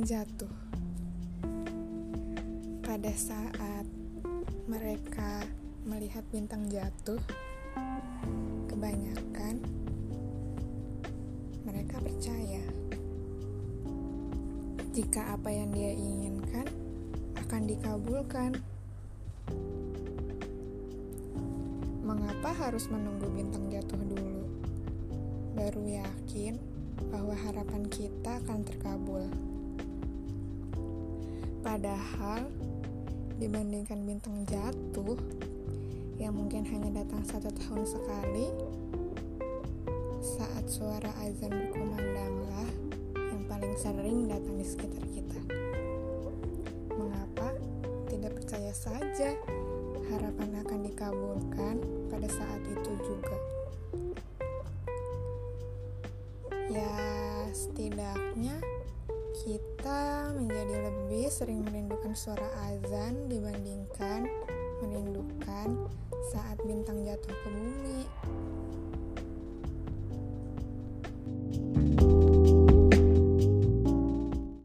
jatuh. Pada saat mereka melihat bintang jatuh, kebanyakan mereka percaya jika apa yang dia inginkan akan dikabulkan. Mengapa harus menunggu bintang jatuh dulu? Baru yakin bahwa harapan kita akan terkabul. Padahal, dibandingkan bintang jatuh yang mungkin hanya datang satu tahun sekali, saat suara azan berkumandanglah yang paling sering datang di sekitar kita. Mengapa tidak percaya saja harapan akan dikabulkan pada saat itu juga? Ya, setidaknya kita menjadi lebih sering merindukan suara azan dibandingkan merindukan saat bintang jatuh ke bumi.